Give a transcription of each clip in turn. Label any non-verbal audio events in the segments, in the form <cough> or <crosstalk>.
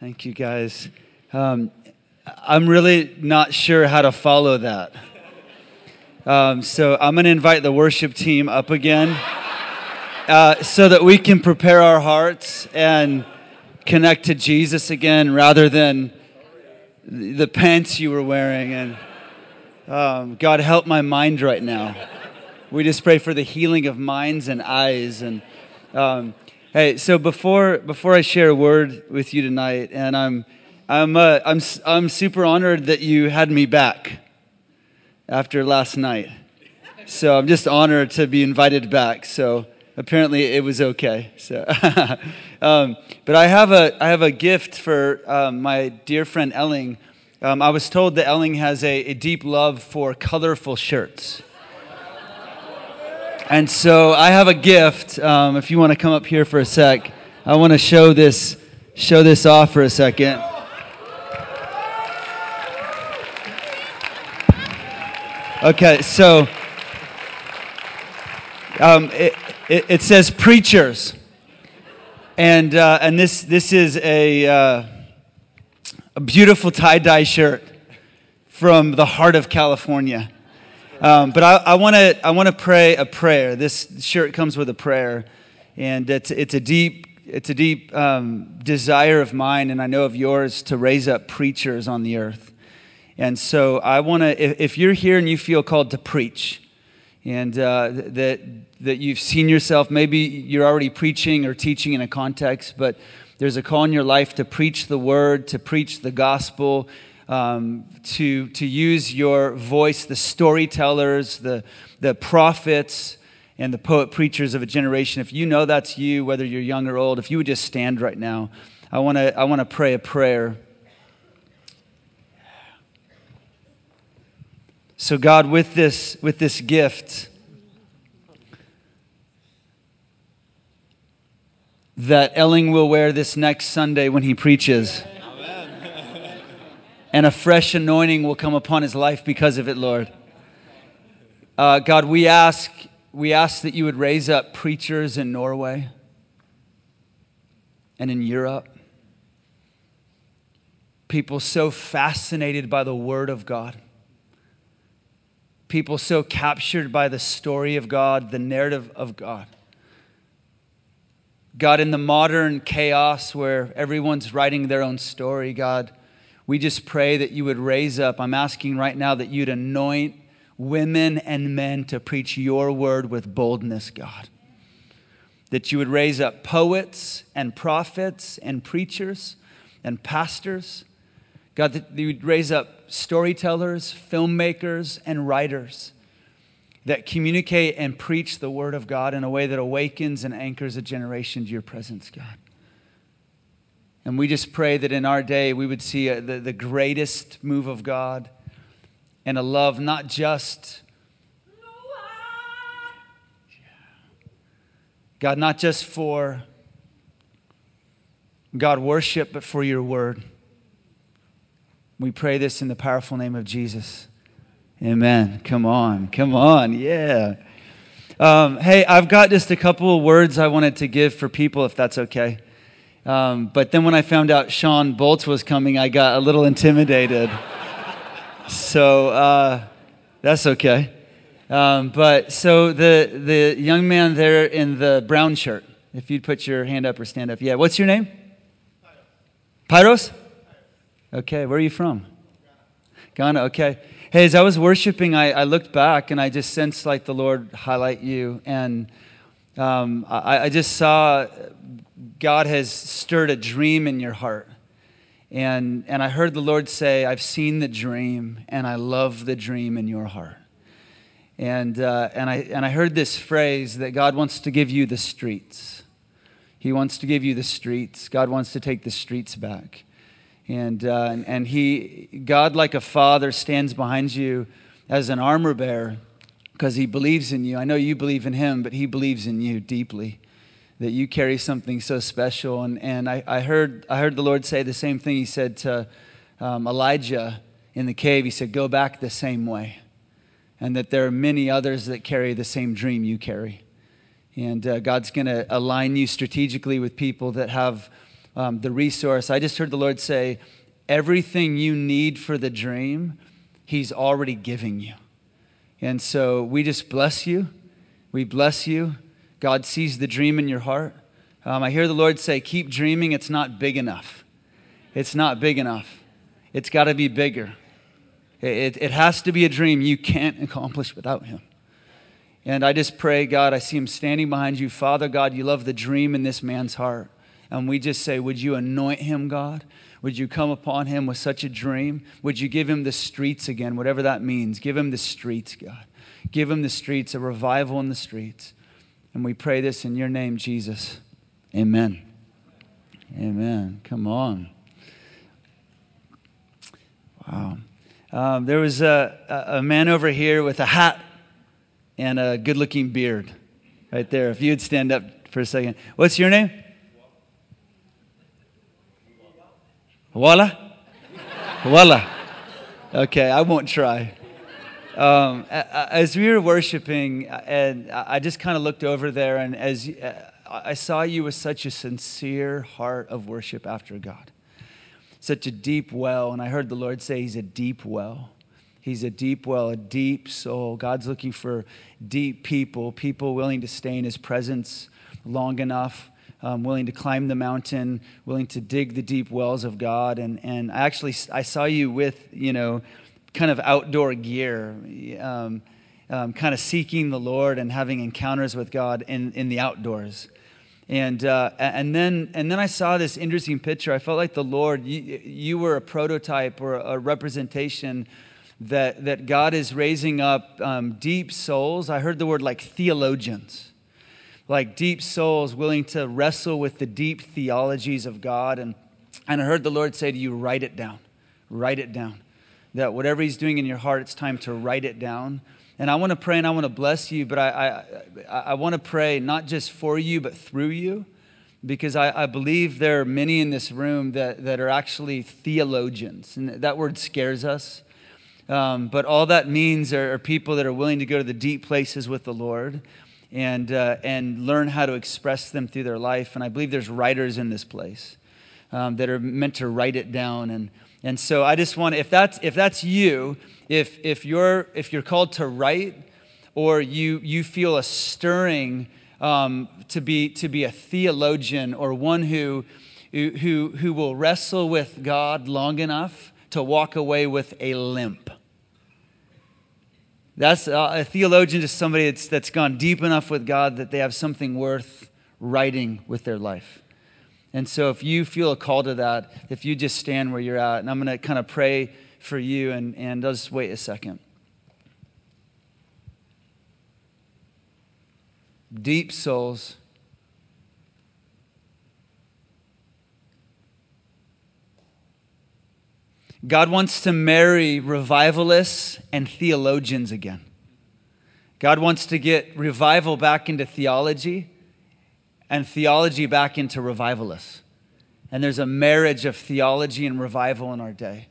Thank you, guys. Um, I'm really not sure how to follow that. Um, so I'm going to invite the worship team up again uh, so that we can prepare our hearts and connect to Jesus again rather than the pants you were wearing. And um, God, help my mind right now. We just pray for the healing of minds and eyes. And um, hey, so before before I share a word with you tonight, and I'm I'm uh, I'm I'm super honored that you had me back after last night. So I'm just honored to be invited back. So apparently it was okay. So, <laughs> um, but I have a I have a gift for um, my dear friend Elling. Um, I was told that Elling has a, a deep love for colorful shirts. And so I have a gift. Um, if you want to come up here for a sec, I want to show this show this off for a second. Okay, so um, it, it, it, says preachers, and uh, and this this is a uh, a beautiful tie dye shirt from the heart of California. Um, but I want to I want to pray a prayer. This shirt comes with a prayer, and it's it's a deep it's a deep um, desire of mine, and I know of yours to raise up preachers on the earth. And so I want to, if, if, you're here and you feel called to preach, and uh, that, that you've seen yourself, maybe you're already preaching or teaching in a context, but there's a call in your life to preach the word, to preach the gospel, um, to, to use your voice, the storytellers, the, the prophets, and the poet preachers of a generation. If you know that's you, whether you're young or old, if you would just stand right now, I want to I wanna pray a prayer. So, God, with this, with this gift that Elling will wear this next Sunday when he preaches. And a fresh anointing will come upon his life because of it, Lord. Uh, God, we ask, we ask that you would raise up preachers in Norway and in Europe. People so fascinated by the Word of God people so captured by the story of God, the narrative of God. God, in the modern chaos where everyone's writing their own story, God, we just pray that you would raise up. I'm asking right now that you'd anoint women and men to preach your word with boldness, God. That you would raise up poets and prophets and preachers and pastors. God, that you would raise up storytellers, filmmakers, and writers that communicate and preach the Word of God in a way that awakens and anchors a generation to your presence, God. And we just pray that in our day we would see a, the, the greatest move of God and a love not just, God, not just for God worship, but for your word. We pray this in the powerful name of Jesus. Amen. Come on. Come on. Yeah. Um, hey, I've got just a couple of words I wanted to give for people, if that's okay. Um, but then when I found out Shawn Bolz was coming, I got a little intimidated. so uh, that's okay. Um, but so the, the young man there in the brown shirt, if you'd put your hand up or stand up. Yeah, what's your name? Pyros? Okay, where are you from? Ghana. Okay. Hey, as I was worshiping, I, I looked back and I just sensed like the Lord highlight you. And um, I, I just saw God has stirred a dream in your heart. And, and I heard the Lord say, I've seen the dream and I love the dream in your heart. And, uh, and, I, and I heard this phrase that God wants to give you the streets. He wants to give you the streets. God wants to take the streets back. And, uh, and he, God, like a father, stands behind you as an armor bearer because he believes in you. I know you believe in him, but he believes in you deeply. That you carry something so special. And, and I, I, heard, I heard the Lord say the same thing he said to um, Elijah in the cave. He said, Go back the same way. And that there are many others that carry the same dream you carry. And uh, God's going to align you strategically with people that have um, the resource. I just heard the Lord say, everything you need for the dream, He's already giving you. And so we just bless you. We bless you. God sees the dream in your heart. Um, I hear the Lord say, keep dreaming. It's not big enough. It's not big enough. It's got to be bigger. It, it, it has to be a dream you can't accomplish without Him. And I just pray, God, I see him standing behind you. Father, God, you love the dream in this man's heart. And we just say, Would you anoint him, God? Would you come upon him with such a dream? Would you give him the streets again, whatever that means? Give him the streets, God. Give him the streets, a revival in the streets. And we pray this in your name, Jesus. Amen. Amen. Come on. Wow. Um, there was a, a man over here with a hat and a good looking beard right there. If you'd stand up for a second. What's your name? Walla? Walla. Okay, I won't try. Um, as we were worshiping, and I just kind of looked over there, and as I saw you with such a sincere heart of worship after God, such a deep well, and I heard the Lord say, He's a deep well. He's a deep well, a deep soul. God's looking for deep people, people willing to stay in His presence long enough, um, willing to climb the mountain, willing to dig the deep wells of God. And, and I actually I saw you with, you know, kind of outdoor gear, um, um, kind of seeking the Lord and having encounters with God in, in the outdoors. And, uh, and, then, and then I saw this interesting picture. I felt like the Lord, you, you were a prototype or a representation that, that God is raising up um, deep souls. I heard the word like theologians, like deep souls willing to wrestle with the deep theologies of God. And, and I heard the Lord say to you, write it down, write it down. That whatever He's doing in your heart, it's time to write it down. And I want to pray and I want to bless you, but I, I, I want to pray not just for you, but through you because I, I, believe there are many in this room that, that are actually theologians. And that word scares us. Um, but all that means are, are, people that are willing to go to the deep places with the Lord and, uh, and learn how to express them through their life. And I believe there's writers in this place um, that are meant to write it down. And, and so I just want, if that's, if that's you, if, if, you're, if you're called to write or you, you feel a stirring um, to, be, to be a theologian or one who, who, who will wrestle with God long enough to walk away with a limp that's uh, a theologian is somebody that's, that's gone deep enough with God that they have something worth writing with their life. And so if you feel a call to that, if you just stand where you're at, and I'm going to kind of pray for you, and, and just wait a second. Deep souls God wants to marry revivalists and theologians again. God wants to get revival back into theology and theology back into revivalists. And there's a marriage of theology and revival in our day.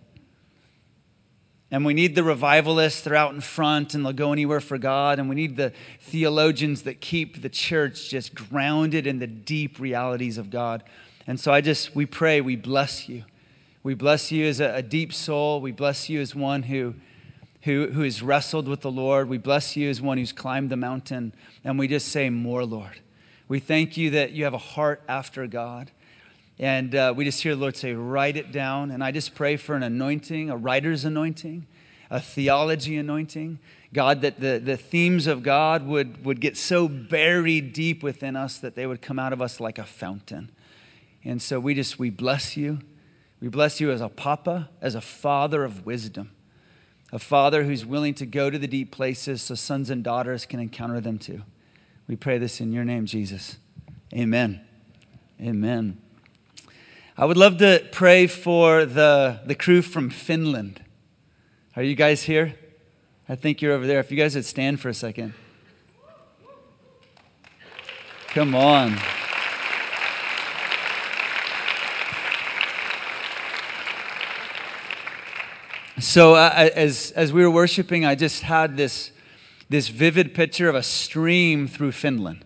And we need the revivalists, they're out in front and they'll go anywhere for God. And we need the theologians that keep the church just grounded in the deep realities of God. And so I just, we pray, we bless you. We bless you as a, a deep soul. We bless you as one who, who, who has wrestled with the Lord. We bless you as one who's climbed the mountain. And we just say, More, Lord. We thank you that you have a heart after God. And uh, we just hear the Lord say, Write it down. And I just pray for an anointing, a writer's anointing, a theology anointing. God, that the, the themes of God would, would get so buried deep within us that they would come out of us like a fountain. And so we just, we bless you. We bless you as a papa, as a father of wisdom, a father who's willing to go to the deep places so sons and daughters can encounter them too. We pray this in your name, Jesus. Amen. Amen. I would love to pray for the, the crew from Finland. Are you guys here? I think you're over there. If you guys would stand for a second. Come on. So uh, as, as we were worshiping, I just had this, this vivid picture of a stream through Finland.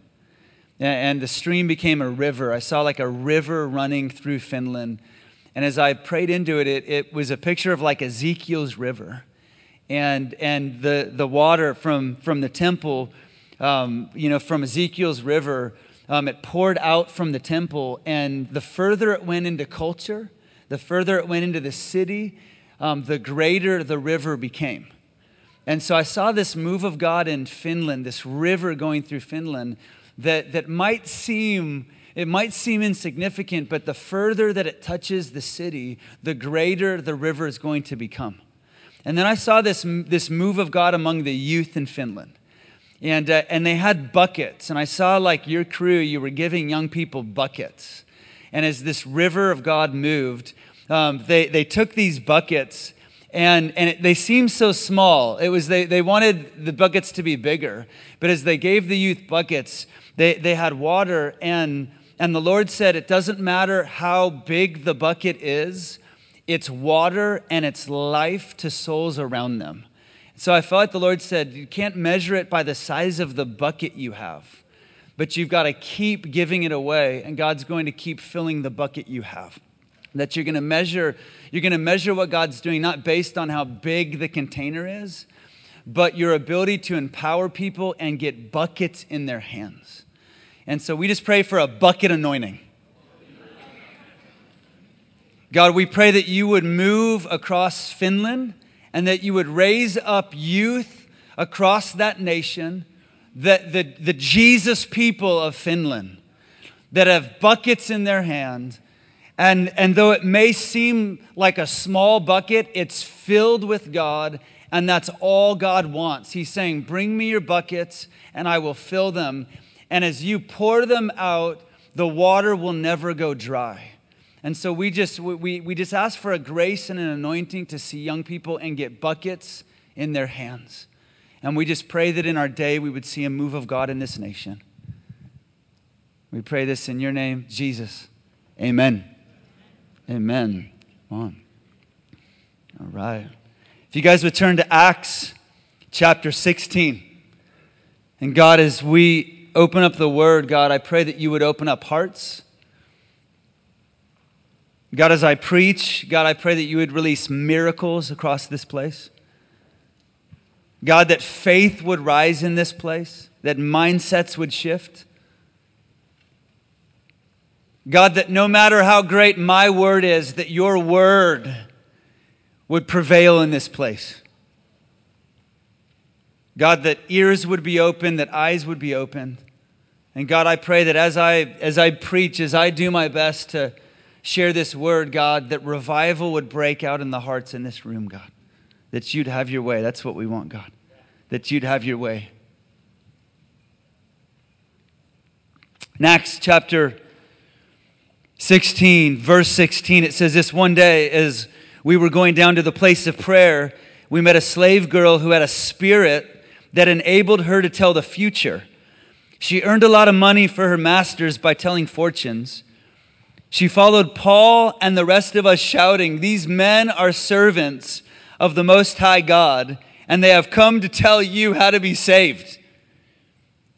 and the stream became a river. I saw like a river running through Finland. And as I prayed into it, it, it was a picture of like Ezekiel's river. And, and the, the water from, from the temple, um, you know, from Ezekiel's river, um, it poured out from the temple. And the further it went into culture, the further it went into the city, um, the greater the river became. And so I saw this move of God in Finland, this river going through Finland that, that might seem it might seem insignificant, but the further that it touches the city, the greater the river is going to become. And then I saw this, this move of God among the youth in Finland. And, uh, and they had buckets. And I saw, like your crew, you were giving young people buckets. And as this river of God moved, um, they, they took these buckets and, and it, they seemed so small. It was they, they wanted the buckets to be bigger. But as they gave the youth buckets, they, they had water, and, and the Lord said, It doesn't matter how big the bucket is, it's water and it's life to souls around them. So I felt like the Lord said, You can't measure it by the size of the bucket you have, but you've got to keep giving it away, and God's going to keep filling the bucket you have. That you're going to measure, you're going to measure what God's doing, not based on how big the container is, but your ability to empower people and get buckets in their hands. And so we just pray for a bucket anointing. God, we pray that you would move across Finland and that you would raise up youth across that nation, that the, the Jesus people of Finland that have buckets in their hand. And, and though it may seem like a small bucket, it's filled with God and that's all God wants. He's saying, Bring me your buckets, and I will fill them. And as you pour them out, the water will never go dry. And so we just, we, we just ask for a grace and an anointing to see young people and get buckets in their hands. And we just pray that in our day we would see a move of God in this nation. We pray this in your name, Jesus. Amen. Amen. Come on. All right. If you guys would turn to Acts chapter 16. And God, as we open up the word, God, I pray that you would open up hearts. God, as I preach, God, I pray that you would release miracles across this place. God, that faith would rise in this place, that mindsets would shift. God, that no matter how great my word is, that your word would prevail in this place. God, that ears would be open, that eyes would be open. And God, I pray that as I, as I preach, as I do my best to share this word, God, that revival would break out in the hearts in this room, God. That you'd have your way. That's what we want, God. That you'd have your way. Acts chapter 16, verse 16, it says this one day as we were going down to the place of prayer, we met a slave girl who had a spirit that enabled her to tell the future. She earned a lot of money for her masters by telling fortunes. She followed Paul and the rest of us shouting, These men are servants of the Most High God, and they have come to tell you how to be saved.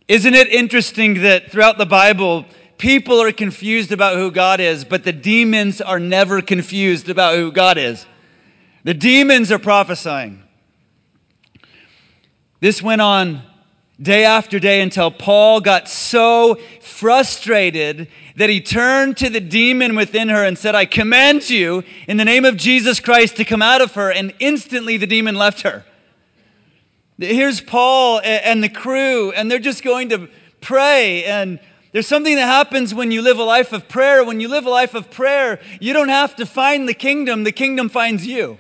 Isn't it interesting that throughout the Bible, people are confused about who God is, but the demons are never confused about who God is. The demons are prophesying. This went on day after day until Paul got so frustrated that he turned to the demon within her and said, I command you in the name of Jesus Christ to come out of her. And instantly the demon left her. Here's Paul and the crew, and they're just going to pray and there's something that happens when you live a life of prayer. When you live a life of prayer, you don't have to find the kingdom, the kingdom finds you.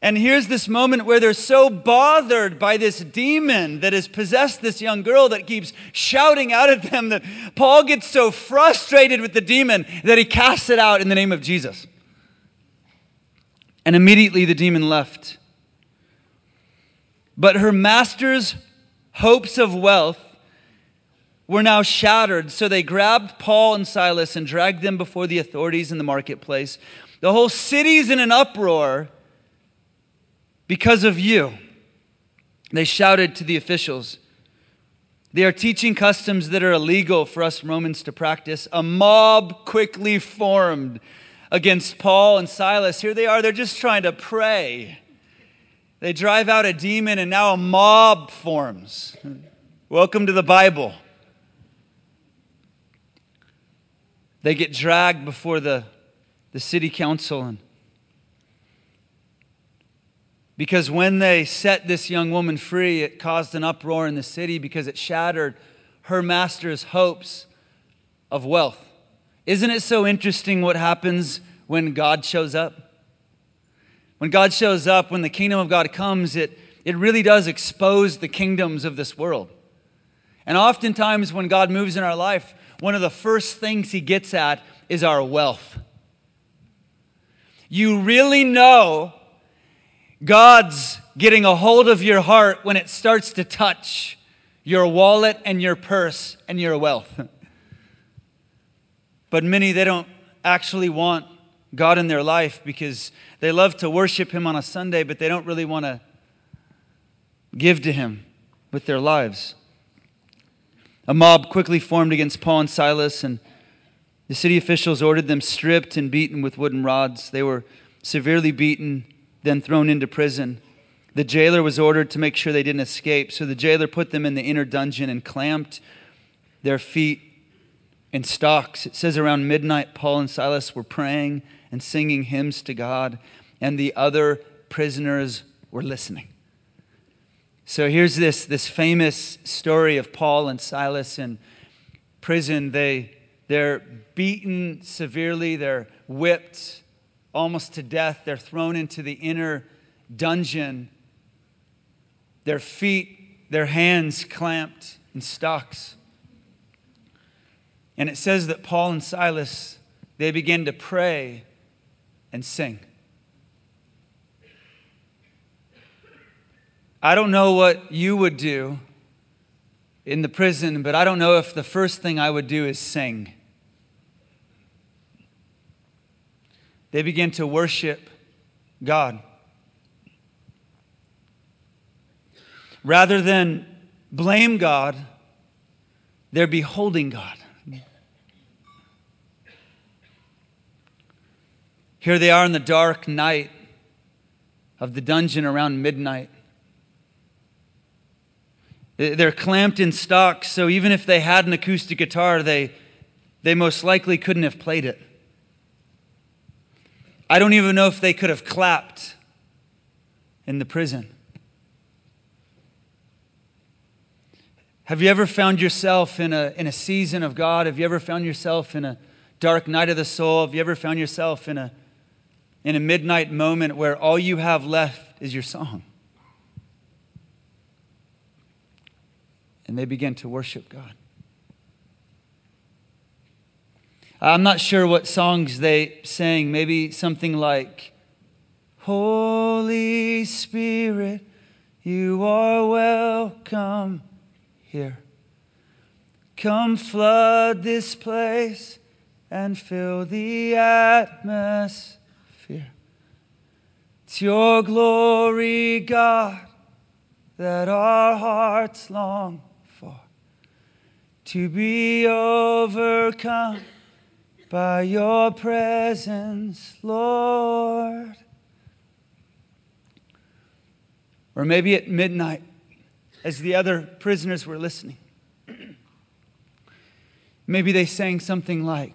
And here's this moment where they're so bothered by this demon that has possessed this young girl that keeps shouting out at them that Paul gets so frustrated with the demon that he casts it out in the name of Jesus. And immediately the demon left. But her master's hopes of wealth were now shattered. So they grabbed Paul and Silas and dragged them before the authorities in the marketplace. The whole city's in an uproar because of you. They shouted to the officials. They are teaching customs that are illegal for us Romans to practice. A mob quickly formed against Paul and Silas. Here they are, they're just trying to pray. They drive out a demon, and now a mob forms. Welcome to the Bible. They get dragged before the, the city council. And because when they set this young woman free, it caused an uproar in the city because it shattered her master's hopes of wealth. Isn't it so interesting what happens when God shows up? When God shows up, when the kingdom of God comes, it, it really does expose the kingdoms of this world. And oftentimes, when God moves in our life, one of the first things he gets at is our wealth. You really know God's getting a hold of your heart when it starts to touch your wallet and your purse and your wealth. but many, they don't actually want God in their life because they love to worship Him on a Sunday, but they don't really want to give to Him with their lives. A mob quickly formed against Paul and Silas, and the city officials ordered them stripped and beaten with wooden rods. They were severely beaten then thrown into prison. The jailer was ordered to make sure they didn't escape. So the jailer put them in the inner dungeon and clamped their feet in stocks. It says around midnight, Paul and Silas were praying and singing hymns to God, and the other prisoners were listening. So here's this, this famous story of Paul and Silas in prison. They, they're beaten severely, they're whipped, almost to death. They're thrown into the inner dungeon, their feet, their hands clamped in stocks. And it says that Paul and Silas, they begin to pray and sing. I don't know what you would do in the prison, but I don't know if the first thing I would do is sing. they begin to worship God. Rather than blame God, they're beholding God. Here they are in the dark night of the dungeon around midnight. They're clamped in stocks, so even if they had an acoustic guitar, they, they most likely couldn't have played it. I don't even know if they could have clapped in the prison. Have you ever found yourself in a, in a season of God? Have you ever found yourself in a dark night of the soul? Have you ever found yourself in a, in a midnight moment where all you have left is your song? And they begin to worship God. I'm not sure what songs they sang. Maybe something like, Holy Spirit, you are welcome here. Come flood this place and fill the atmosphere. It's your glory, God, that our hearts long to be overcome by your presence, Lord. Or maybe at midnight, as the other prisoners were listening, <clears throat> maybe they sang something like,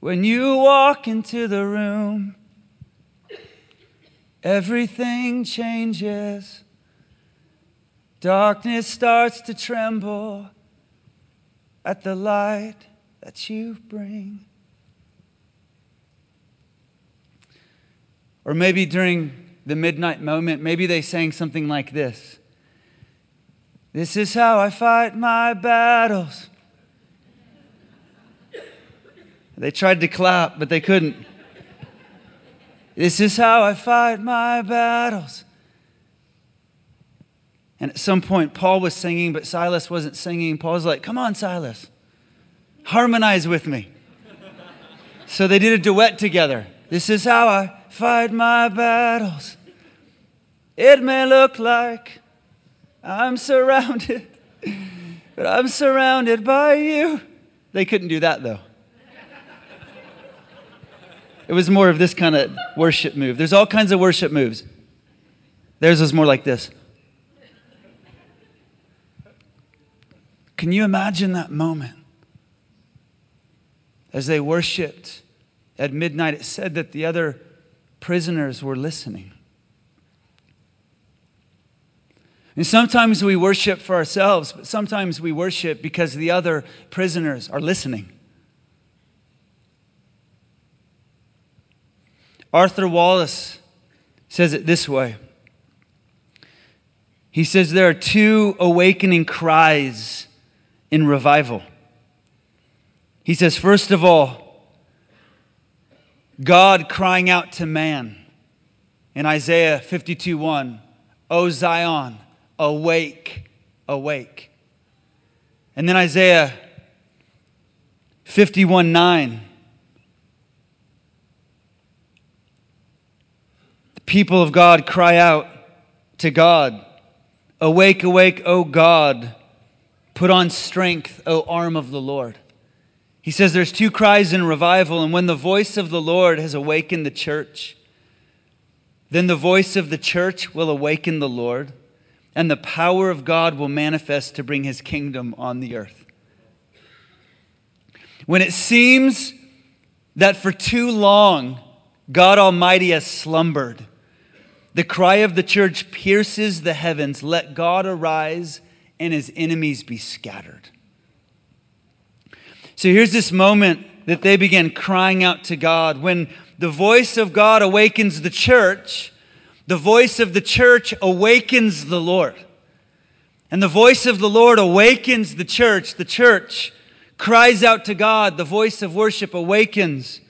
When you walk into the room, everything changes. Darkness starts to tremble at the light that you bring. Or maybe during the midnight moment, maybe they sang something like this This is how I fight my battles. They tried to clap, but they couldn't. This is how I fight my battles. And at some point, Paul was singing, but Silas wasn't singing. Paul's like, Come on, Silas harmonize with me. So they did a duet together. This is how I fight my battles. It may look like I'm surrounded, but I'm surrounded by you. They couldn't do that though. It was more of this kind of worship move. There's all kinds of worship moves. Theirs was more like this. Can you imagine that moment? As they worshiped at midnight, it said that the other prisoners were listening. And sometimes we worship for ourselves, but sometimes we worship because the other prisoners are listening. Arthur Wallis says it this way He says there are two awakening cries in revival. He says, first of all, God crying out to man in Isaiah 52 1, O Zion, awake, awake. And then Isaiah 51 9. The people of God cry out to God, Awake, awake, O God, put on strength, O arm of the Lord. He says there's two cries in revival, and when the voice of the Lord has awakened the church, then the voice of the church will awaken the Lord and the power of God will manifest to bring his kingdom on the earth. When it seems that for too long God Almighty has slumbered, the cry of the church pierces the heavens let God arise and his enemies be scattered. So here's this moment that they begin crying out to God. When the voice of God awakens the church, the voice of the church awakens the Lord. And the voice of the Lord awakens the church. The church cries out to God. The voice of worship awakens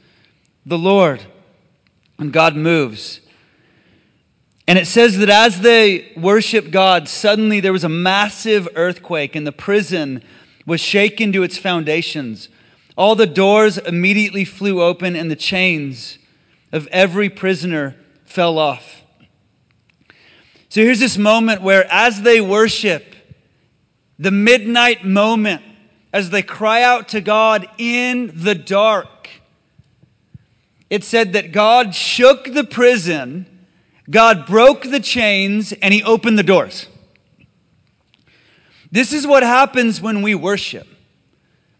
the Lord. And God moves. And it says that as they worshiped God, suddenly there was a massive earthquake, and the prison was shaken to its foundations. All the doors immediately flew open, and the chains of every prisoner fell off. So here's this moment where, as they worship, the midnight moment, as they cry out to God in the dark, it said that God shook the prison, God broke the chains, and He opened the doors. This is what happens when we worship.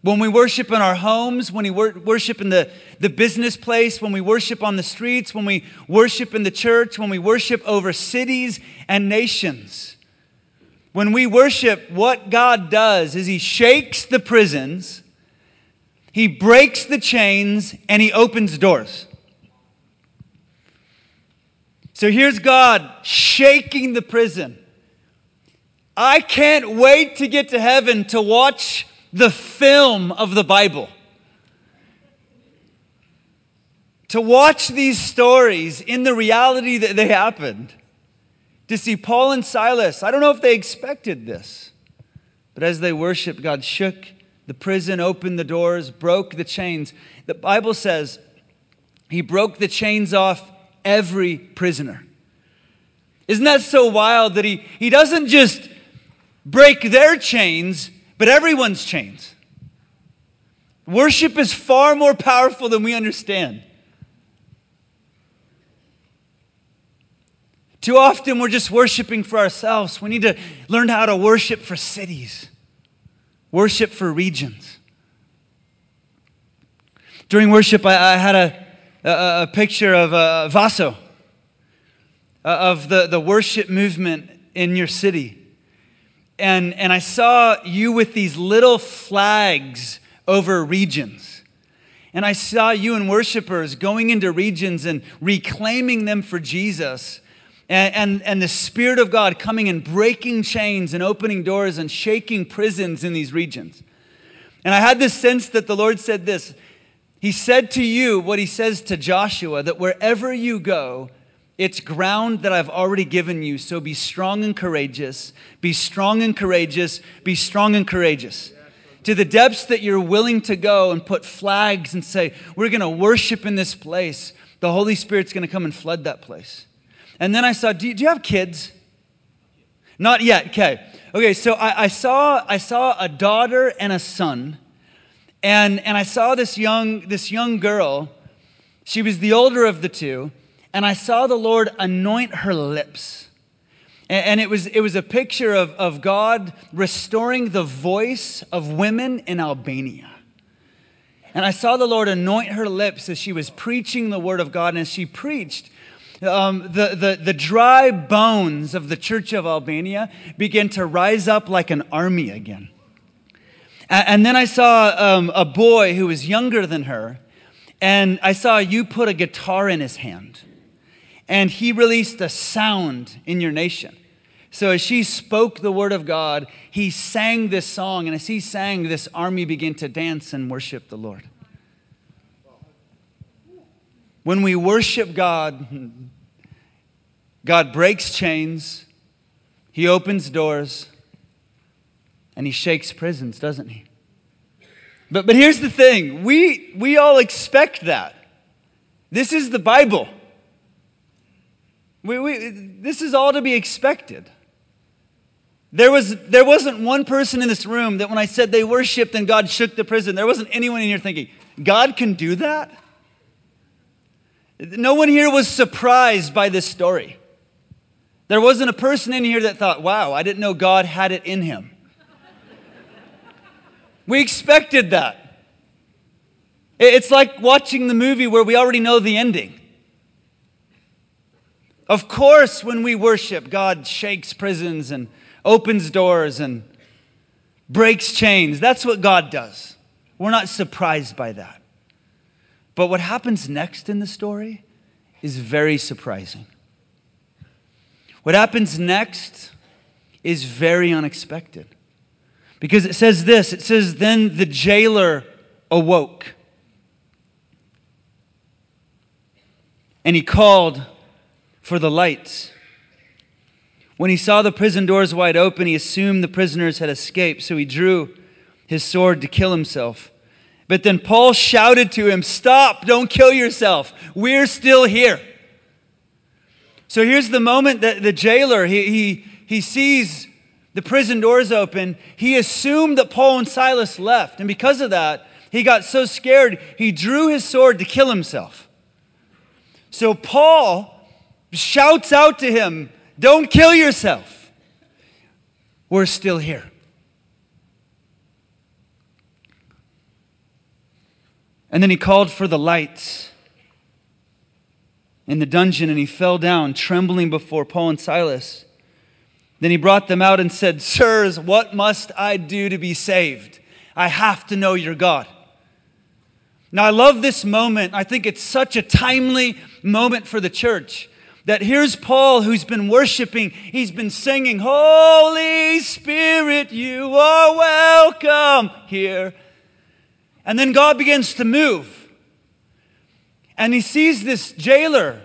When we worship in our homes, when we worship in the, the business place, when we worship on the streets, when we worship in the church, when we worship over cities and nations. When we worship, what God does is He shakes the prisons, He breaks the chains, and He opens doors. So here's God shaking the prison. I can't wait to get to heaven to watch the film of the Bible. To watch these stories in the reality that they happened. To see Paul and Silas, I don't know if they expected this, but as they worshiped, God shook the prison, opened the doors, broke the chains. The Bible says he broke the chains off every prisoner. Isn't that so wild that he, he doesn't just break their chains, but everyone's chains. Worship is far more powerful than we understand. Too often we're just worshiping for ourselves. We need to learn how to worship for cities, worship for regions. During worship, I, I had a, a, a, picture of uh, Vaso, uh, of the, the worship movement in your city and, and I saw you with these little flags over regions. And I saw you and worshipers going into regions and reclaiming them for Jesus. And, and, and, the Spirit of God coming and breaking chains and opening doors and shaking prisons in these regions. And I had this sense that the Lord said this He said to you what He says to Joshua that wherever you go, it's ground that I've already given you. So be strong and courageous. Be strong and courageous. Be strong and courageous. To the depths that you're willing to go and put flags and say, We're going to worship in this place, the Holy Spirit's going to come and flood that place. And then I saw, do you, do you have kids? Not yet. Okay. Okay. So I, I, saw I saw a daughter and a son, and and I saw this young this young girl. She was the older of the two, and I saw the Lord anoint her lips. And, and it was it was a picture of, of God restoring the voice of women in Albania. And I saw the Lord anoint her lips as she was preaching the word of God. And as she preached, um, the, the, the dry bones of the church of Albania began to rise up like an army again. And, then I saw um, a boy who was younger than her, and I saw you put a guitar in his hand, and he released a sound in your nation. So as she spoke the word of God, he sang this song, and as he sang, this army began to dance and worship the Lord. When we worship God, God breaks chains, He opens doors, and He shakes prisons, doesn't He? But, but here's the thing we, we all expect that. This is the Bible. We, we, this is all to be expected. There, was, there wasn't one person in this room that when I said they worshiped and God shook the prison, there wasn't anyone in here thinking, God can do that? No one here was surprised by this story. There wasn't a person in here that thought, wow, I didn't know God had it in him. We expected that. It's like watching the movie where we already know the ending. Of course, when we worship, God shakes prisons and opens doors and breaks chains. That's what God does. We're not surprised by that. But what happens next in the story is very surprising. What happens next is very unexpected. Because it says this it says, Then the jailer awoke. And he called for the lights. When he saw the prison doors wide open, he assumed the prisoners had escaped, so he drew his sword to kill himself. But then Paul shouted to him, Stop, don't kill yourself. We're still here. So here's the moment that the jailer, he, he, he sees the prison doors open. He assumed that Paul and Silas left. And because of that, he got so scared, he drew his sword to kill himself. So Paul shouts out to him, Don't kill yourself. We're still here. And then he called for the lights in the dungeon and he fell down, trembling before Paul and Silas. Then he brought them out and said, Sirs, what must I do to be saved? I have to know your God. Now, I love this moment. I think it's such a timely moment for the church that here's Paul who's been worshiping, he's been singing, Holy Spirit, you are welcome here. And then God begins to move. And he sees this jailer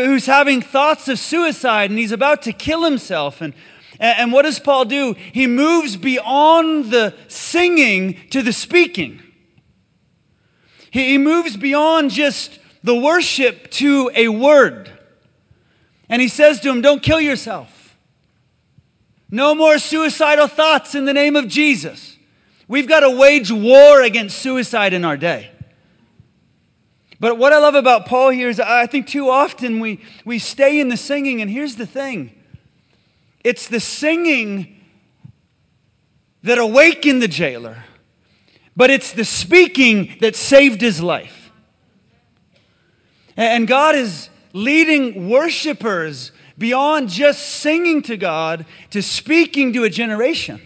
who's having thoughts of suicide and he's about to kill himself. And, and what does Paul do? He moves beyond the singing to the speaking. He moves beyond just the worship to a word. And he says to him, Don't kill yourself. No more suicidal thoughts in the name of Jesus. We've got to wage war against suicide in our day. But what I love about Paul here is I think too often we, we stay in the singing, and here's the thing it's the singing that awakened the jailer, but it's the speaking that saved his life. And God is leading worshipers beyond just singing to God to speaking to a generation.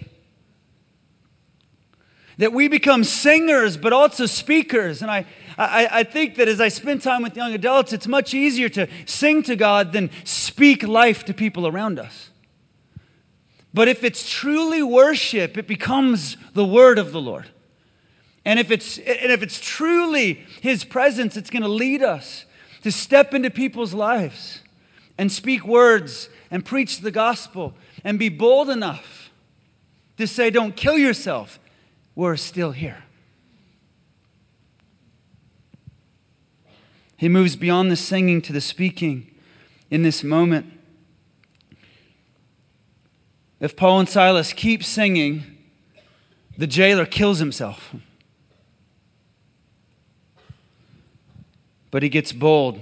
That we become singers, but also speakers. And I, I, I think that as I spend time with young adults, it's much easier to sing to God than speak life to people around us. But if it's truly worship, it becomes the word of the Lord. And if it's, and if it's truly His presence, it's going to lead us to step into people's lives and speak words and preach the gospel and be bold enough to say, Don't kill yourself we're still here. He moves beyond the singing to the speaking in this moment. If Paul and Silas keep singing, the jailer kills himself. But he gets bold.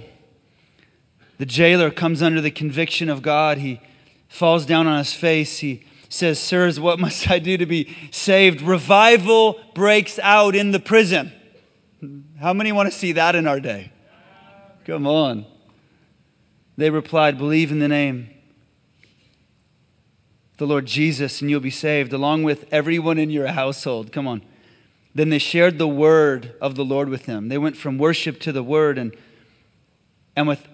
The jailer comes under the conviction of God. He falls down on his face. He says, Sirs, what must I do to be saved? Revival breaks out in the prison. How many want to see that in our day? Come on. They replied, Believe in the name the Lord Jesus, and you'll be saved, along with everyone in your household. Come on. Then they shared the word of the Lord with him. They went from worship to the word and, and with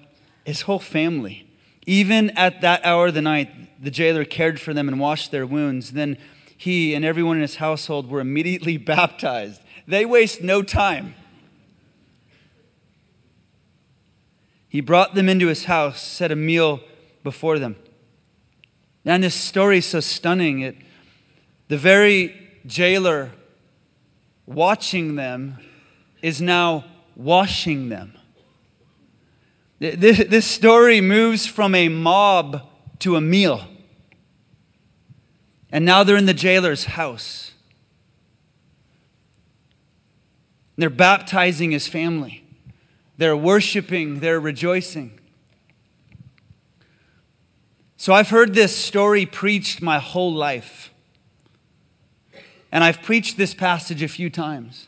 his whole family. Even at that hour of the night, the jailer cared for them and washed their wounds. Then he and everyone in his household were immediately <laughs> baptized. They waste no time. He brought them into his house, set a meal before them. And this story is so stunning. It, the very jailer watching them is now washing them. This, this story moves from a mob to a meal. And now they're in the jailer's house. They're baptizing his family. They're worshiping, they're rejoicing. So I've heard this story preached my whole life. And I've preached this passage a few times.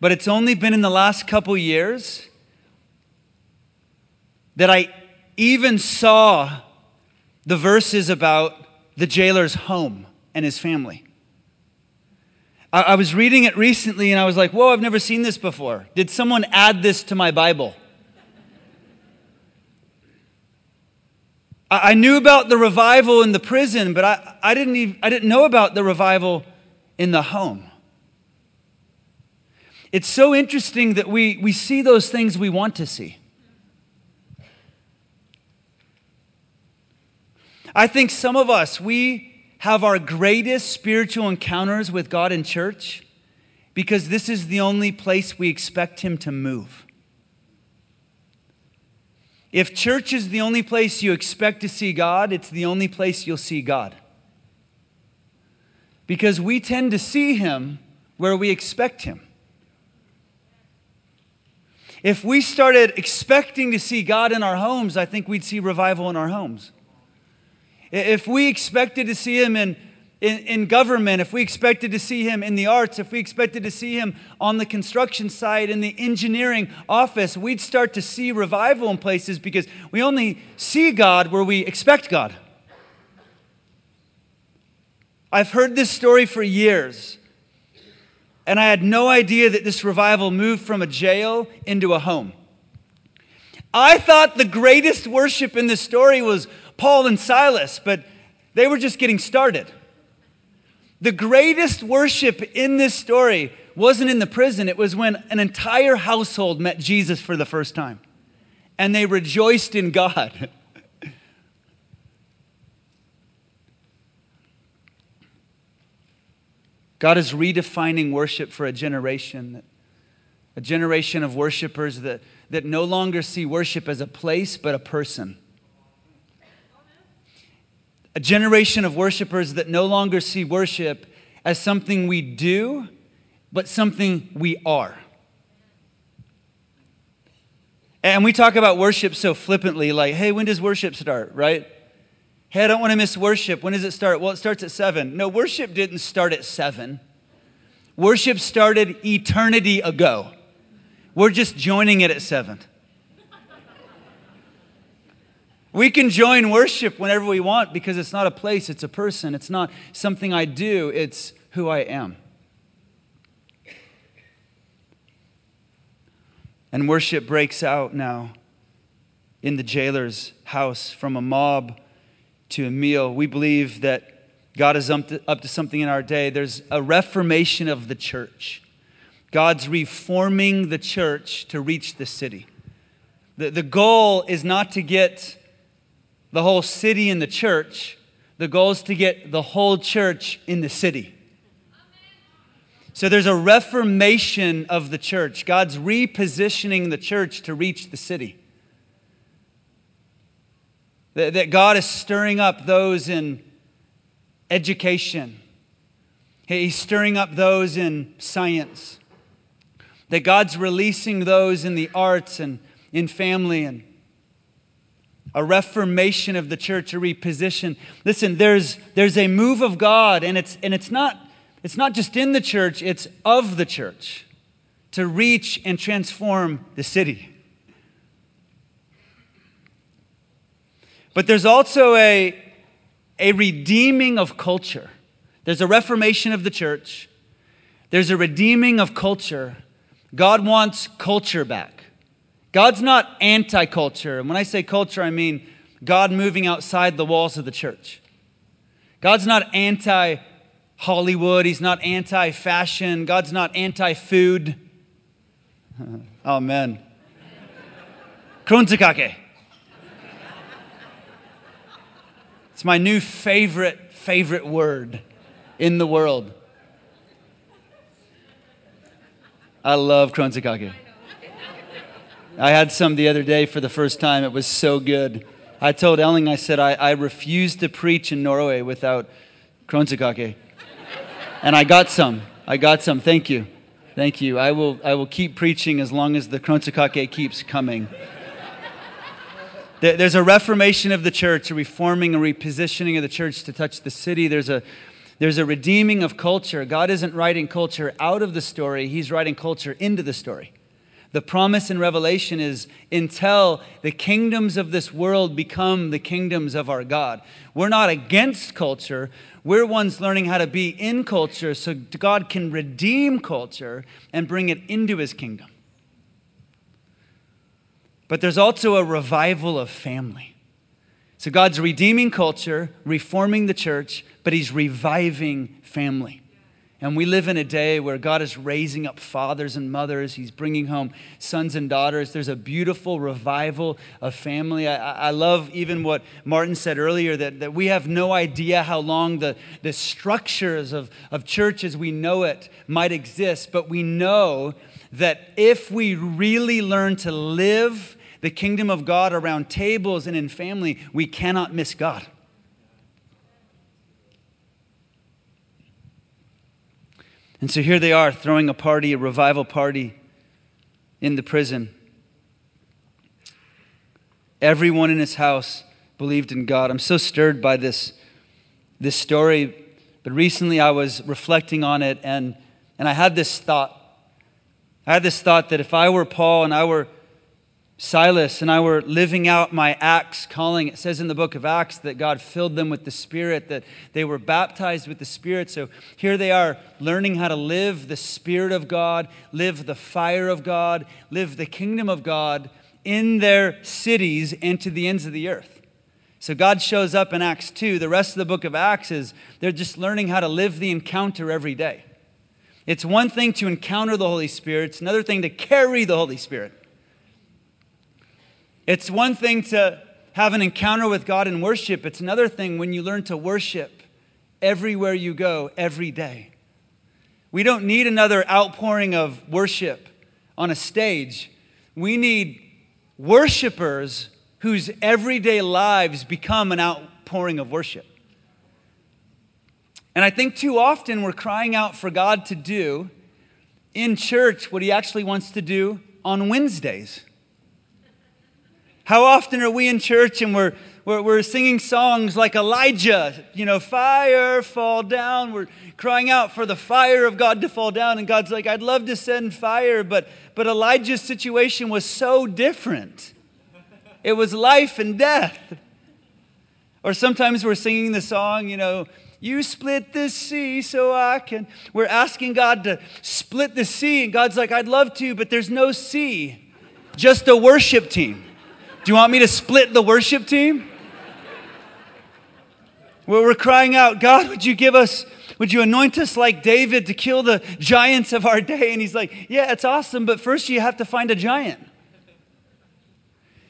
But it's only been in the last couple years that I even saw the verses about the jailer's home and his family. I, I was reading it recently and I was like, whoa, I've never seen this before. Did someone add this to my Bible? I knew about the revival in the prison, but I, I, didn't even, I didn't know about the revival in the home. It's so interesting that we, we see those things we want to see. I think some of us, we have our greatest spiritual encounters with God in church because this is the only place we expect Him to move. If church is the only place you expect to see God, it's the only place you'll see God. Because we tend to see Him where we expect Him. If we started expecting to see God in our homes, I think we'd see revival in our homes. If we expected to see Him in in, in government, if we expected to see him in the arts, if we expected to see him on the construction site, in the engineering office, we'd start to see revival in places because we only see God where we expect God. I've heard this story for years, and I had no idea that this revival moved from a jail into a home. I thought the greatest worship in this story was Paul and Silas, but they were just getting started. The greatest worship in this story wasn't in the prison, it was when an entire household met Jesus for the first time. And they rejoiced in God. <laughs> God is redefining worship for a generation, a generation of worshipers that, that no longer see worship as a place, but a person a generation of worshipers that no longer see worship as something we do, but something we are. And we talk about worship so flippantly, like, hey, when does worship start, right? Hey, I don't want to miss worship. When does it start? Well, it starts at seven. No, worship didn't start at seven. Worship started eternity ago. We're just joining it at seven. We can join worship whenever we want because it's not a place, it's a person. It's not something I do, it's who I am. And worship breaks out now in the jailer's house from a mob to a meal. We believe that God is up to, up to something in our day. There's a reformation of the church. God's reforming the church to reach the city. The, the goal is not to get the whole city and the church. The goal is to get the whole church in the city. So there's a reformation of the church. God's repositioning the church to reach the city. That that God is stirring up those in education. He's stirring up those in science. That God's releasing those in the arts and in family and a reformation of the church, a reposition. Listen, there's, there's a move of God, and it's, and it's, not, it's not just in the church, it's of the church to reach and transform the city. But there's also a, a redeeming of culture. There's a reformation of the church, there's a redeeming of culture. God wants culture back. God's not anti culture. And when I say culture, I mean God moving outside the walls of the church. God's not anti Hollywood. He's not anti fashion. God's not anti food. <laughs> Amen. kransekake. It's my new favorite, favorite word in the world. I love kransekake. I had some the other day for the first time. It was so good. I told Elling, I said, I, I refuse to preach in Norway without kransekake. And I got some. I got some. Thank you. Thank you. I will, I will keep preaching as long as the kransekake keeps coming. There's a reformation of the church, a reforming, a repositioning of the church to touch the city. There's a, there's a redeeming of culture. God isn't writing culture out of the story, He's writing culture into the story. The promise in Revelation is until the kingdoms of this world become the kingdoms of our God. We're not against culture. We're ones learning how to be in culture so God can redeem culture and bring it into his kingdom. But there's also a revival of family. So God's redeeming culture, reforming the church, but he's reviving family. And we live in a day where God is raising up fathers and mothers. He's bringing home sons and daughters. There's a beautiful revival of family. I, I love even what Martin said earlier that, that we have no idea how long the, the structures of, of church as we know it might exist, but we know that if we really learn to live the kingdom of God around tables and in family, we cannot miss God. And so here they are throwing a party, a revival party in the prison. Everyone in his house believed in God. I'm so stirred by this, this story, but recently I was reflecting on it and, and I had this thought. I had this thought that if I were Paul and I were Silas and I were living out my Acts calling. It says in the book of Acts that God filled them with the Spirit, that they were baptized with the Spirit. So here they are learning how to live the Spirit of God, live the fire of God, live the kingdom of God in their cities and to the ends of the earth. So God shows up in Acts 2. The rest of the book of Acts is they're just learning how to live the encounter every day. It's one thing to encounter the Holy Spirit, it's another thing to carry the Holy Spirit. It's one thing to have an encounter with God in worship, it's another thing when you learn to worship everywhere you go, every day. We don't need another outpouring of worship on a stage. We need worshipers whose everyday lives become an outpouring of worship. And I think too often we're crying out for God to do in church what He actually wants to do on Wednesdays. How often are we in church and we're, we're, we're, singing songs like Elijah, you know, fire fall down. We're crying out for the fire of God to fall down. And God's like, I'd love to send fire, but, but Elijah's situation was so different. It was life and death. Or sometimes we're singing the song, you know, you split the sea so I can. We're asking God to split the sea. And God's like, I'd love to, but there's no sea, just a worship team. Do you want me to split the worship team? Where we're crying out, God, would you give us, would you anoint us like David to kill the giants of our day? And he's like, Yeah, it's awesome, but first you have to find a giant.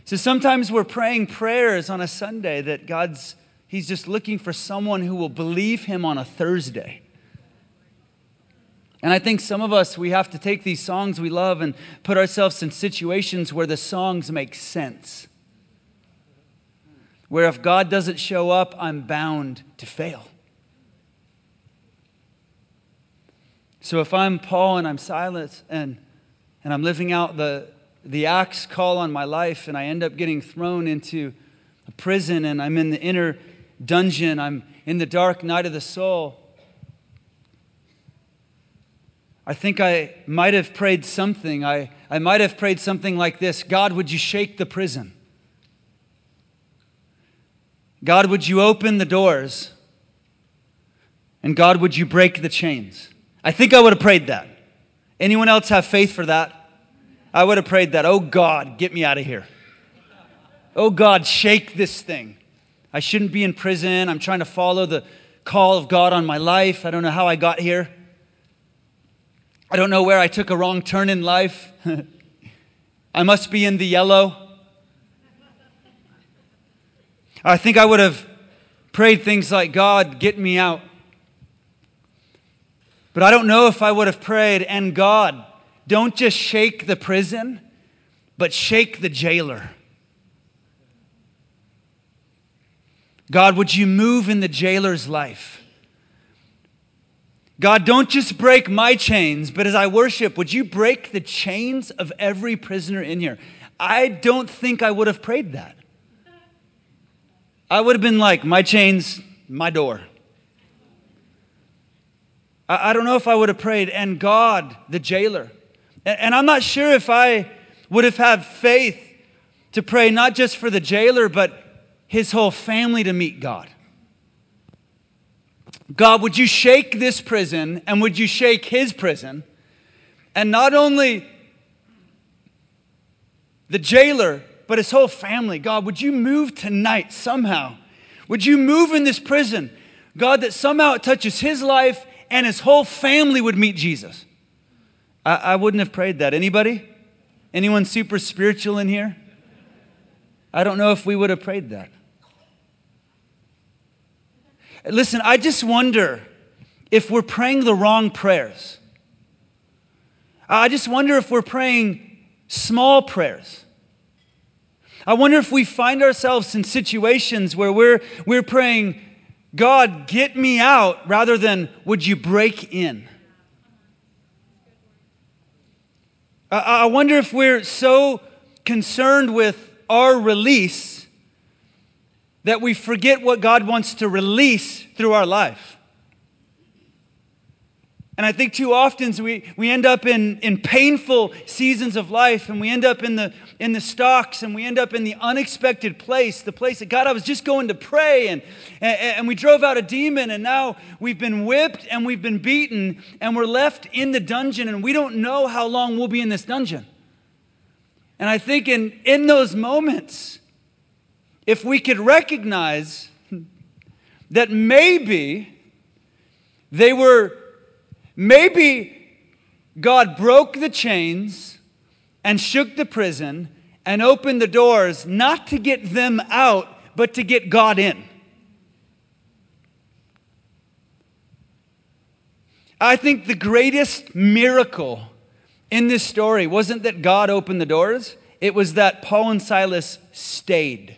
So sometimes we're praying prayers on a Sunday that God's, He's just looking for someone who will believe Him on a Thursday. And I think some of us, we have to take these songs we love and put ourselves in situations where the songs make sense. Where if God doesn't show up, I'm bound to fail. So if I'm Paul and I'm Silas and, and I'm living out the, the Acts call on my life and I end up getting thrown into a prison and I'm in the inner dungeon, I'm in the dark night of the soul I think I might have prayed something. I, I might have prayed something like this God, would you shake the prison? God, would you open the doors? And God, would you break the chains? I think I would have prayed that. Anyone else have faith for that? I would have prayed that. Oh God, get me out of here. Oh God, shake this thing. I shouldn't be in prison. I'm trying to follow the call of God on my life. I don't know how I got here. I don't know where I took a wrong turn in life. <laughs> I must be in the yellow. I think I would have prayed things like, God, get me out. But I don't know if I would have prayed, and God, don't just shake the prison, but shake the jailer. God, would you move in the jailer's life? God, don't just break my chains, but as I worship, would you break the chains of every prisoner in here? I don't think I would have prayed that. I would have been like, my chains, my door. I, I don't know if I would have prayed, and God, the jailer. And, and I'm not sure if I would have had faith to pray not just for the jailer, but his whole family to meet God. God, would you shake this prison and would you shake his prison? And not only the jailer, but his whole family. God, would you move tonight somehow? Would you move in this prison? God, that somehow it touches his life and his whole family would meet Jesus. I, I wouldn't have prayed that. Anybody? Anyone super spiritual in here? I don't know if we would have prayed that. Listen, I just wonder if we're praying the wrong prayers. I just wonder if we're praying small prayers. I wonder if we find ourselves in situations where we're, we're praying, God, get me out, rather than, would you break in? I, I wonder if we're so concerned with our release that we forget what God wants to release through our life. And I think too often we, we end up in, in painful seasons of life and we end up in the, in the stocks and we end up in the unexpected place, the place that God, I was just going to pray and, and, and we drove out a demon and now we've been whipped and we've been beaten and we're left in the dungeon and we don't know how long we'll be in this dungeon. And I think in, in those moments, if we could recognize that maybe they were, maybe God broke the chains and shook the prison and opened the doors not to get them out, but to get God in. I think the greatest miracle in this story wasn't that God opened the doors, it was that Paul and Silas stayed.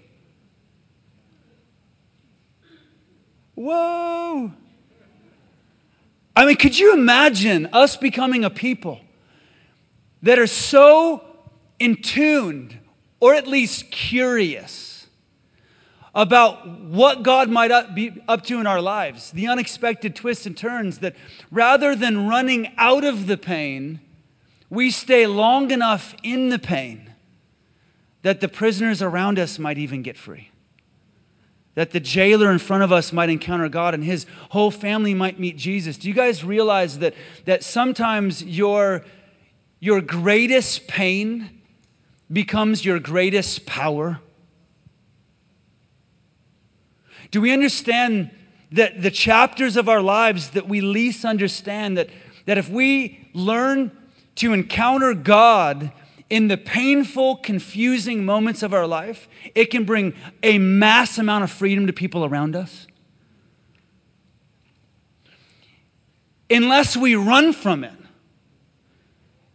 Whoa. I mean, could you imagine us becoming a people that are so in tuned, or at least curious, about what God might be up to in our lives, the unexpected twists and turns, that rather than running out of the pain, we stay long enough in the pain that the prisoners around us might even get free that the jailer in front of us might encounter God and his whole family might meet Jesus. Do you guys realize that, that sometimes your, your greatest pain becomes your greatest power? Do we understand that the chapters of our lives that we least understand, that, that if we learn to encounter God in the painful, confusing moments of our life, it can bring a mass amount of freedom to people around us. Unless we run from it.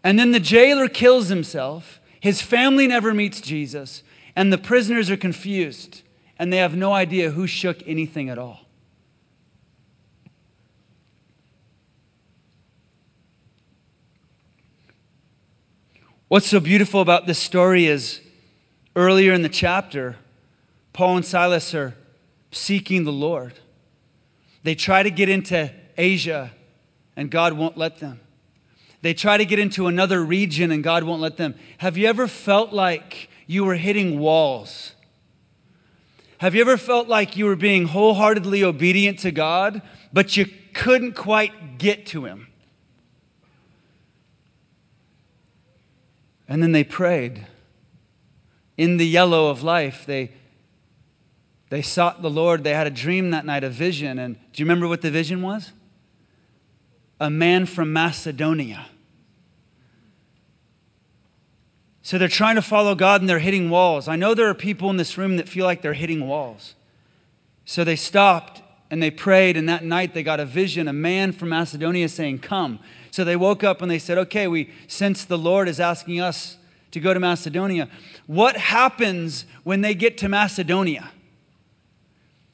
And then the jailer kills himself, his family never meets Jesus, and the prisoners are confused and they have no idea who shook anything at all. What's so beautiful about this story is earlier in the chapter, Paul and Silas are seeking the Lord. They try to get into Asia, and God won't let them. They try to get into another region, and God won't let them. Have you ever felt like you were hitting walls? Have you ever felt like you were being wholeheartedly obedient to God, but you couldn't quite get to Him? And then they prayed. In the yellow of life, they, they sought the Lord. They had a dream that night, a vision. And do you remember what the vision was? A man from Macedonia. So they're trying to follow God and they're hitting walls. I know there are people in this room that feel like they're hitting walls. So they stopped and they prayed, and that night they got a vision, a man from Macedonia saying, Come. So they woke up and they said, Okay, we sense the Lord is asking us to go to Macedonia. What happens when they get to Macedonia?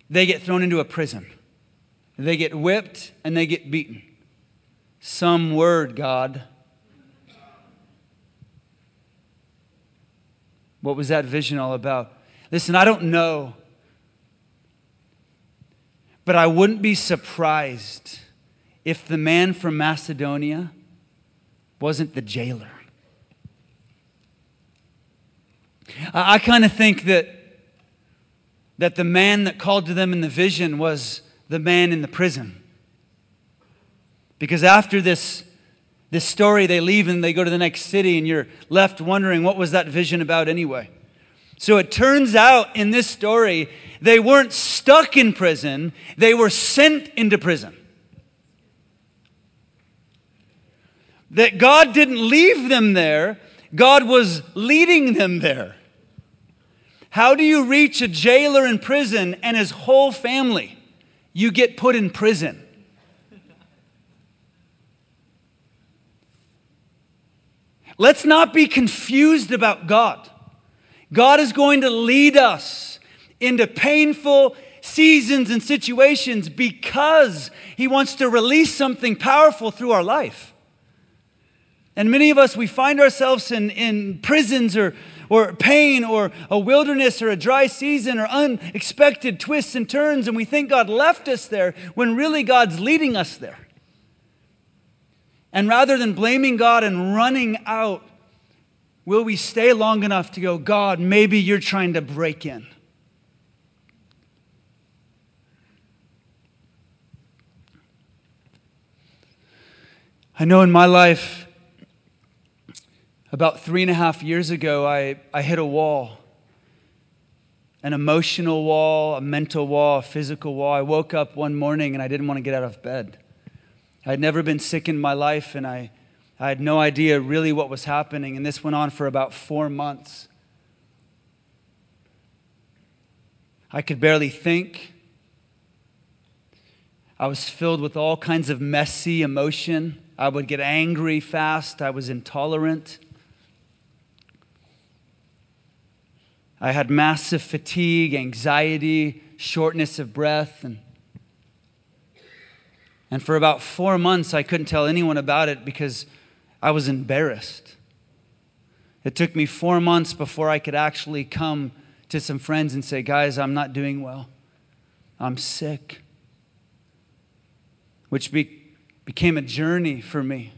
They get thrown into a prison, they get whipped, and they get beaten. Some word, God. What was that vision all about? Listen, I don't know, but I wouldn't be surprised if the man from Macedonia wasn't the jailer. I, I kind of think that, that the man that called to them in the vision was the man in the prison. Because after this, this story, they leave and they go to the next city, and you're left wondering what was that vision about anyway? So it turns out in this story, they weren't stuck in prison, they were sent into prison. That God didn't leave them there, God was leading them there. How do you reach a jailer in prison and his whole family? You get put in prison. Let's not be confused about God. God is going to lead us into painful seasons and situations because He wants to release something powerful through our life. And many of us, we find ourselves in, in prisons or, or pain or a wilderness or a dry season or unexpected twists and turns, and we think God left us there when really God's leading us there. And rather than blaming God and running out, will we stay long enough to go, God, maybe you're trying to break in? I know in my life, about three and a half years ago, I, I hit a wall an emotional wall, a mental wall, a physical wall. I woke up one morning and I didn't want to get out of bed. I had never been sick in my life and I, I had no idea really what was happening. And this went on for about four months. I could barely think. I was filled with all kinds of messy emotion. I would get angry fast. I was intolerant. I had massive fatigue, anxiety, shortness of breath. And, and for about four months, I couldn't tell anyone about it because I was embarrassed. It took me four months before I could actually come to some friends and say, Guys, I'm not doing well. I'm sick. Which be, became a journey for me.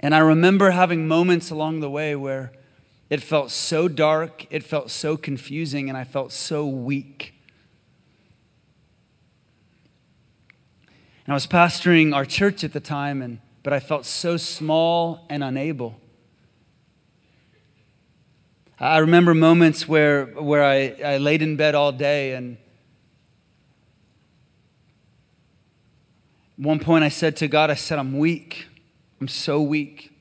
And I remember having moments along the way where it felt so dark, it felt so confusing, and I felt so weak. And I was pastoring our church at the time, and, but I felt so small and unable. I remember moments where, where I, I laid in bed all day, and one point I said to God, I said, I'm weak. I'm so weak.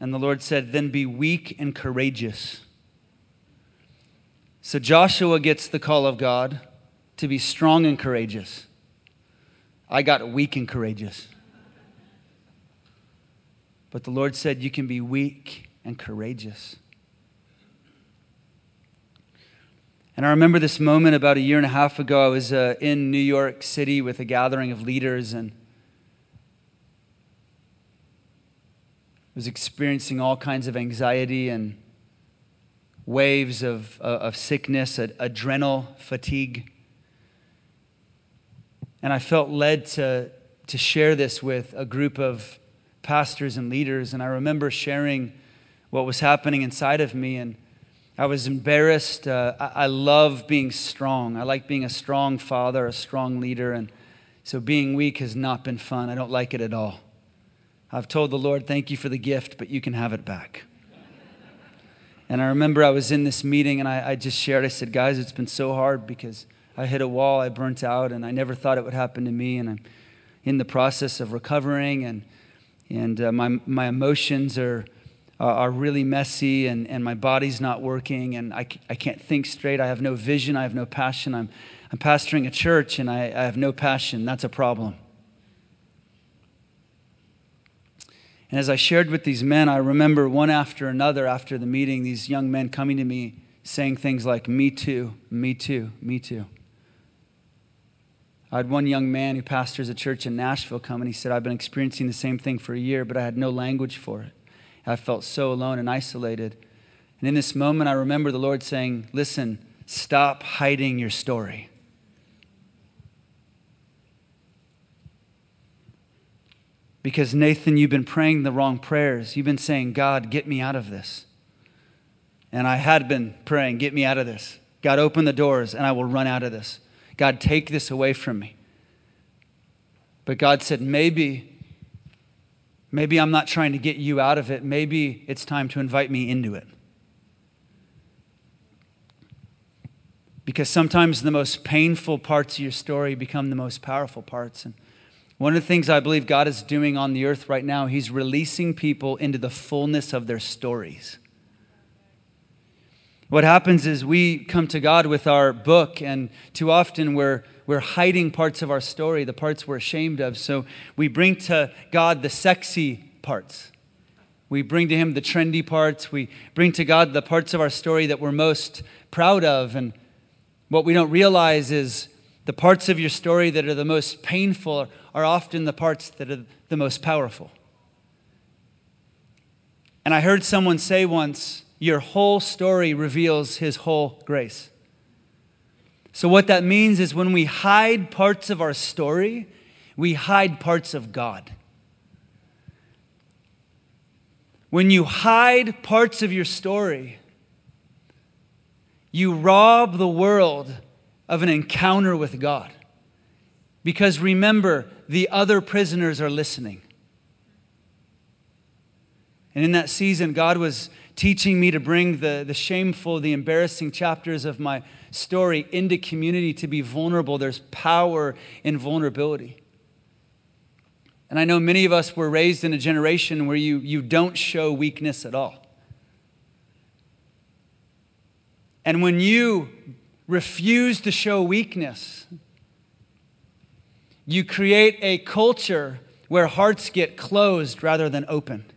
And the Lord said, Then be weak and courageous. So Joshua gets the call of God to be strong and courageous. I got weak and courageous. But the Lord said, You can be weak and courageous. And I remember this moment about a year and a half ago. I was uh, in New York City with a gathering of leaders, and was experiencing all kinds of anxiety and waves of, uh, of sickness, adrenal fatigue. And I felt led to, to share this with a group of pastors and leaders. And I remember sharing what was happening inside of me. And I was embarrassed. Uh, I, I love being strong. I like being a strong father, a strong leader. And so being weak has not been fun. I don't like it at all. I've told the Lord, thank you for the gift, but you can have it back. And I remember I was in this meeting and I, I, just shared, I said, guys, it's been so hard because I hit a wall, I burnt out, and I never thought it would happen to me. And I'm in the process of recovering, and, and uh, my, my emotions are, are really messy, and, and my body's not working, and I, I can't think straight. I have no vision, I have no passion. I'm, I'm pastoring a church, and I, I have no passion. That's a problem. And as I shared with these men, I remember one after another after the meeting, these young men coming to me saying things like, Me too, me too, me too. I had one young man who pastors a church in Nashville come and he said, I've been experiencing the same thing for a year, but I had no language for it. I felt so alone and isolated. And in this moment, I remember the Lord saying, Listen, stop hiding your story. Because, Nathan, you've been praying the wrong prayers. You've been saying, God, get me out of this. And I had been praying, get me out of this. God, open the doors and I will run out of this. God, take this away from me. But God said, maybe, maybe I'm not trying to get you out of it. Maybe it's time to invite me into it. Because sometimes the most painful parts of your story become the most powerful parts. And one of the things I believe God is doing on the earth right now, He's releasing people into the fullness of their stories. What happens is we come to God with our book, and too often we're, we're hiding parts of our story, the parts we're ashamed of. So we bring to God the sexy parts. We bring to Him the trendy parts. We bring to God the parts of our story that we're most proud of. And what we don't realize is the parts of your story that are the most painful are often the parts that are the most powerful. And I heard someone say once, Your whole story reveals His whole grace. So, what that means is when we hide parts of our story, we hide parts of God. When you hide parts of your story, you rob the world of an encounter with God. Because remember, the other prisoners are listening. And in that season, God was teaching me to bring the, the shameful, the embarrassing chapters of my story into community to be vulnerable. There's power in vulnerability. And I know many of us were raised in a generation where you, you don't show weakness at all. And when you refuse to show weakness. You create a culture where hearts get closed rather than opened.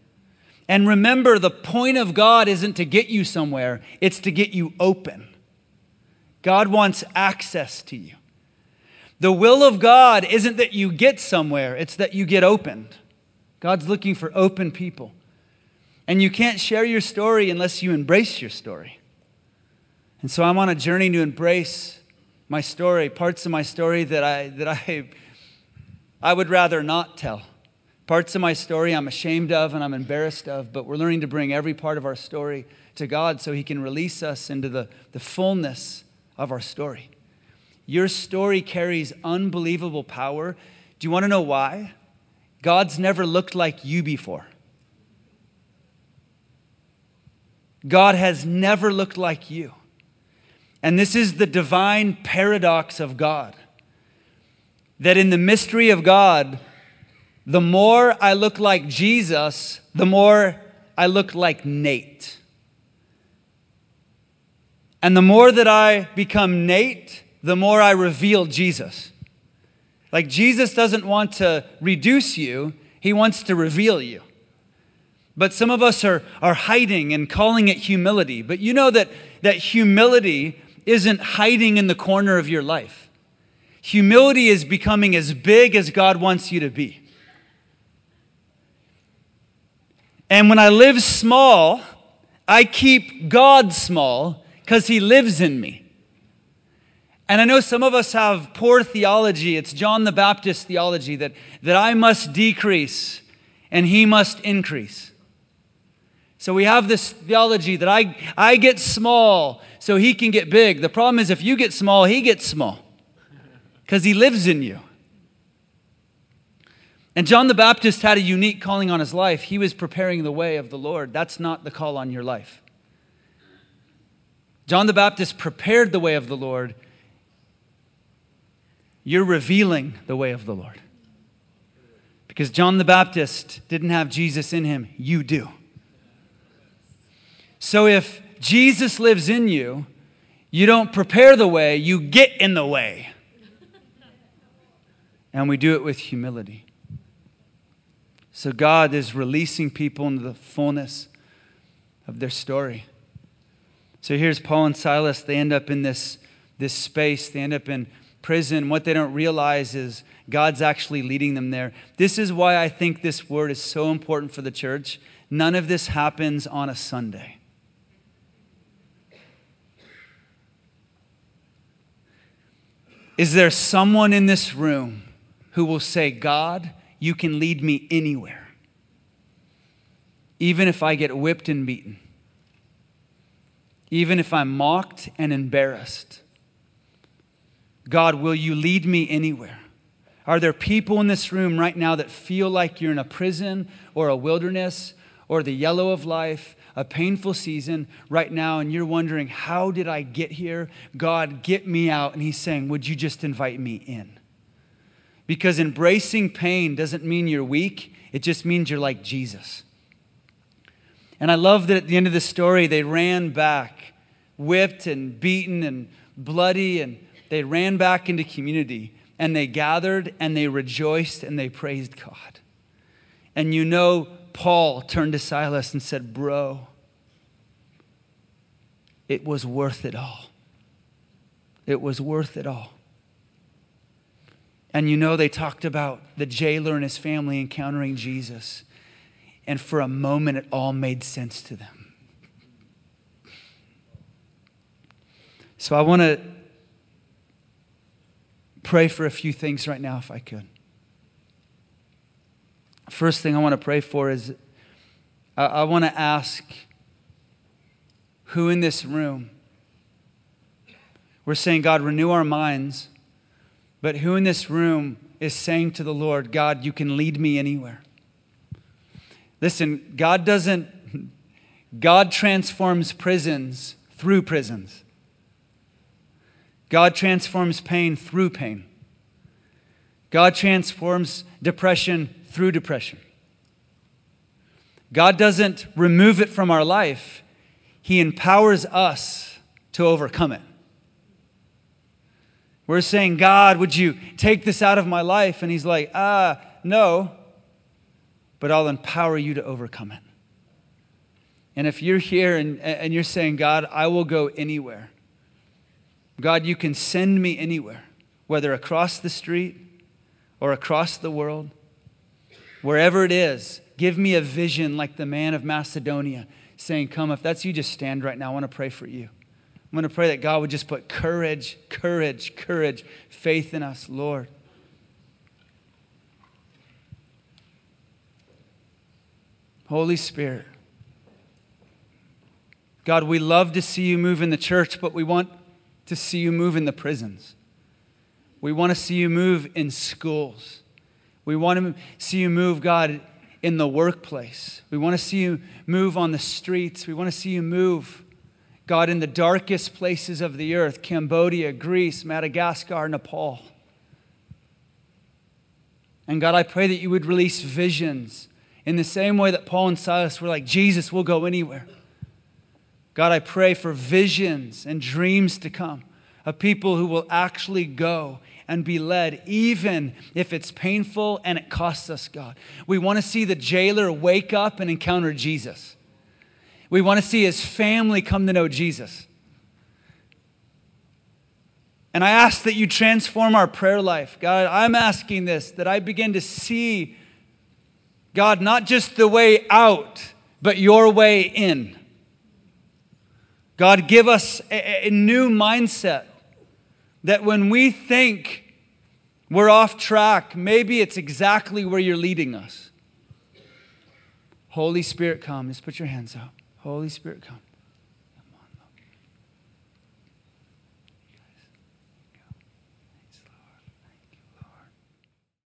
And remember, the point of God isn't to get you somewhere, it's to get you open. God wants access to you. The will of God isn't that you get somewhere, it's that you get opened. God's looking for open people. And you can't share your story unless you embrace your story. And so I'm on a journey to embrace my story, parts of my story that I, that I, I would rather not tell. Parts of my story I'm ashamed of and I'm embarrassed of, but we're learning to bring every part of our story to God so He can release us into the, the fullness of our story. Your story carries unbelievable power. Do you want to know why? God's never looked like you before. God has never looked like you. And this is the divine paradox of God. That in the mystery of God, the more I look like Jesus, the more I look like Nate. And the more that I become Nate, the more I reveal Jesus. Like Jesus doesn't want to reduce you, he wants to reveal you. But some of us are, are hiding and calling it humility. But you know that, that humility isn't hiding in the corner of your life. Humility is becoming as big as God wants you to be. And when I live small, I keep God small because he lives in me. And I know some of us have poor theology. It's John the Baptist theology that, that I must decrease and he must increase. So we have this theology that I, I get small so he can get big. The problem is, if you get small, he gets small because he lives in you. And John the Baptist had a unique calling on his life. He was preparing the way of the Lord. That's not the call on your life. John the Baptist prepared the way of the Lord. You're revealing the way of the Lord. Because John the Baptist didn't have Jesus in him, you do. So if Jesus lives in you, you don't prepare the way, you get in the way. And we do it with humility. So God is releasing people into the fullness of their story. So here's Paul and Silas. They end up in this, this space, they end up in prison. What they don't realize is God's actually leading them there. This is why I think this word is so important for the church. None of this happens on a Sunday. Is there someone in this room who will say, God, you can lead me anywhere, even if I get whipped and beaten, even if I'm mocked and embarrassed? God, will you lead me anywhere? Are there people in this room right now that feel like you're in a prison or a wilderness or the yellow of life a painful season right now and you're wondering, how did I get here? God, get me out. And He's saying, would you just invite me in? Because embracing pain doesn't mean you're weak, it just means you're like Jesus. And I love that at the end of the story, they ran back, whipped and beaten and bloody, and they ran back into community and they gathered and they rejoiced and they praised God. And you know, Paul turned to Silas and said, Bro, it was worth it all. It was worth it all. And you know, they talked about the jailer and his family encountering Jesus. And for a moment, it all made sense to them. So I want to pray for a few things right now, if I could. First thing I want to pray for is I, I want to ask who in this room we're saying, God, renew our minds, but who in this room is saying to the Lord, God, you can lead me anywhere? Listen, God doesn't, God transforms prisons through prisons. God transforms pain through pain. God transforms depression through depression. God doesn't remove it from our life, He empowers us to overcome it. We're saying, God, would you take this out of my life? And He's like, ah, no, but I'll empower you to overcome it. And if you're here and, and you're saying, God, I will go anywhere, God, you can send me anywhere, whether across the street or across the world, wherever it is, give me a vision like the man of Macedonia saying, Come, if that's you, just stand right now. I want to pray for you. I'm going to pray that God would just put courage, courage, courage, faith in us, Lord. Holy Spirit. God, we love to see you move in the church, but we want to see you move in the prisons. We want to see you move in schools. We want to see you move, God, in the workplace. We want to see you move on the streets. We want to see you move, God, in the darkest places of the earth Cambodia, Greece, Madagascar, Nepal. And God, I pray that you would release visions in the same way that Paul and Silas were like, Jesus, we'll go anywhere. God, I pray for visions and dreams to come of people who will actually go and be led, even if it's painful and it costs us, God. We want to see the jailer wake up and encounter Jesus. We want to see his family come to know Jesus. And I ask that you transform our prayer life. God, I'm asking this that I begin to see, God, not just the way out but your way in. God, give us a, a new mindset that when we think we're off track, maybe it's exactly where you're leading us. Holy Spirit, come. Just put your hands out. Holy Spirit, come.